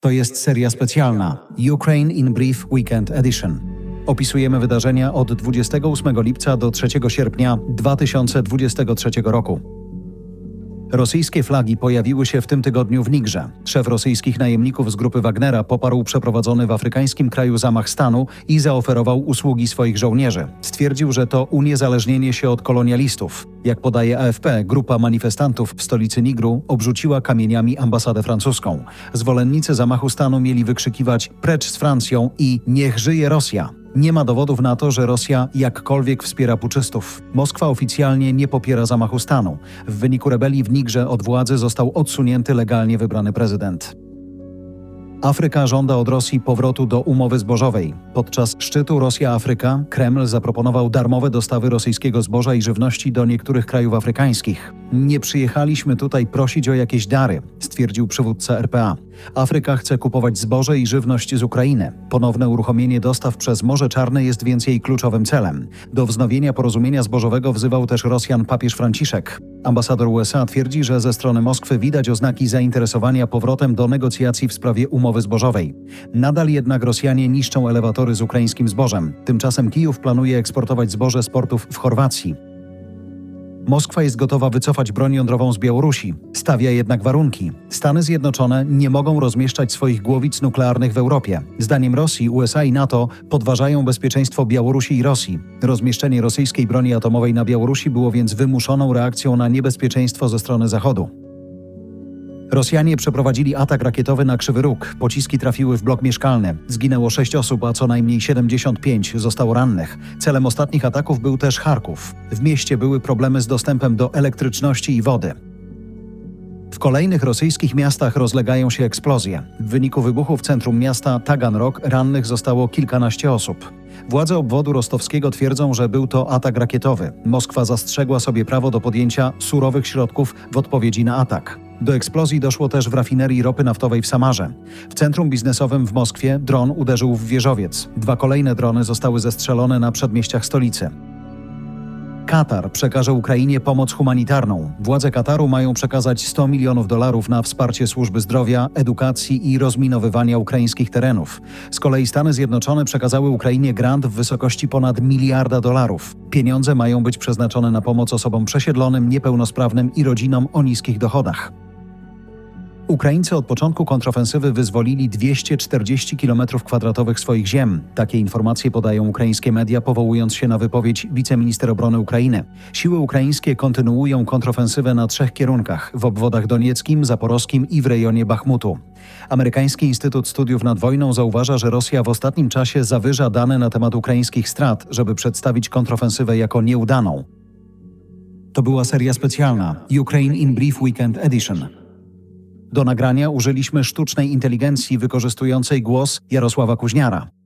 To jest seria specjalna Ukraine in Brief Weekend Edition. Opisujemy wydarzenia od 28 lipca do 3 sierpnia 2023 roku. Rosyjskie flagi pojawiły się w tym tygodniu w Nigrze. Szef rosyjskich najemników z grupy Wagnera poparł przeprowadzony w afrykańskim kraju zamach stanu i zaoferował usługi swoich żołnierzy. Stwierdził, że to uniezależnienie się od kolonialistów. Jak podaje AFP, grupa manifestantów w stolicy Nigru obrzuciła kamieniami ambasadę francuską. Zwolennicy zamachu stanu mieli wykrzykiwać precz z Francją i niech żyje Rosja. Nie ma dowodów na to, że Rosja jakkolwiek wspiera puczystów. Moskwa oficjalnie nie popiera zamachu stanu. W wyniku rebelii w Nigrze od władzy został odsunięty legalnie wybrany prezydent. Afryka żąda od Rosji powrotu do umowy zbożowej. Podczas szczytu Rosja-Afryka Kreml zaproponował darmowe dostawy rosyjskiego zboża i żywności do niektórych krajów afrykańskich. Nie przyjechaliśmy tutaj prosić o jakieś dary, stwierdził przywódca RPA. Afryka chce kupować zboże i żywność z Ukrainy. Ponowne uruchomienie dostaw przez Morze Czarne jest więc jej kluczowym celem. Do wznowienia porozumienia zbożowego wzywał też Rosjan papież Franciszek. Ambasador USA twierdzi, że ze strony Moskwy widać oznaki zainteresowania powrotem do negocjacji w sprawie umowy zbożowej. Nadal jednak Rosjanie niszczą elewatory z ukraińskim zbożem. Tymczasem Kijów planuje eksportować zboże z portów w Chorwacji. Moskwa jest gotowa wycofać broń jądrową z Białorusi. Stawia jednak warunki. Stany Zjednoczone nie mogą rozmieszczać swoich głowic nuklearnych w Europie. Zdaniem Rosji, USA i NATO podważają bezpieczeństwo Białorusi i Rosji. Rozmieszczenie rosyjskiej broni atomowej na Białorusi było więc wymuszoną reakcją na niebezpieczeństwo ze strony Zachodu. Rosjanie przeprowadzili atak rakietowy na Krzywy Róg. Pociski trafiły w blok mieszkalny. Zginęło 6 osób, a co najmniej 75 zostało rannych. Celem ostatnich ataków był też Charków. W mieście były problemy z dostępem do elektryczności i wody. W kolejnych rosyjskich miastach rozlegają się eksplozje. W wyniku wybuchu w centrum miasta Taganrog rannych zostało kilkanaście osób. Władze obwodu rostowskiego twierdzą, że był to atak rakietowy. Moskwa zastrzegła sobie prawo do podjęcia surowych środków w odpowiedzi na atak. Do eksplozji doszło też w rafinerii ropy naftowej w Samarze. W centrum biznesowym w Moskwie dron uderzył w wieżowiec. Dwa kolejne drony zostały zestrzelone na przedmieściach stolicy. Katar przekaże Ukrainie pomoc humanitarną. Władze Kataru mają przekazać 100 milionów dolarów na wsparcie służby zdrowia, edukacji i rozminowywania ukraińskich terenów. Z kolei Stany Zjednoczone przekazały Ukrainie grant w wysokości ponad miliarda dolarów. Pieniądze mają być przeznaczone na pomoc osobom przesiedlonym, niepełnosprawnym i rodzinom o niskich dochodach. Ukraińcy od początku kontrofensywy wyzwolili 240 km2 swoich ziem. Takie informacje podają ukraińskie media, powołując się na wypowiedź wiceminister obrony Ukrainy. Siły ukraińskie kontynuują kontrofensywę na trzech kierunkach w obwodach donieckim, zaporowskim i w rejonie Bachmutu. Amerykański Instytut Studiów nad Wojną zauważa, że Rosja w ostatnim czasie zawyża dane na temat ukraińskich strat, żeby przedstawić kontrofensywę jako nieudaną. To była seria specjalna Ukraine in Brief Weekend Edition. Do nagrania użyliśmy sztucznej inteligencji wykorzystującej głos Jarosława Kuźniara.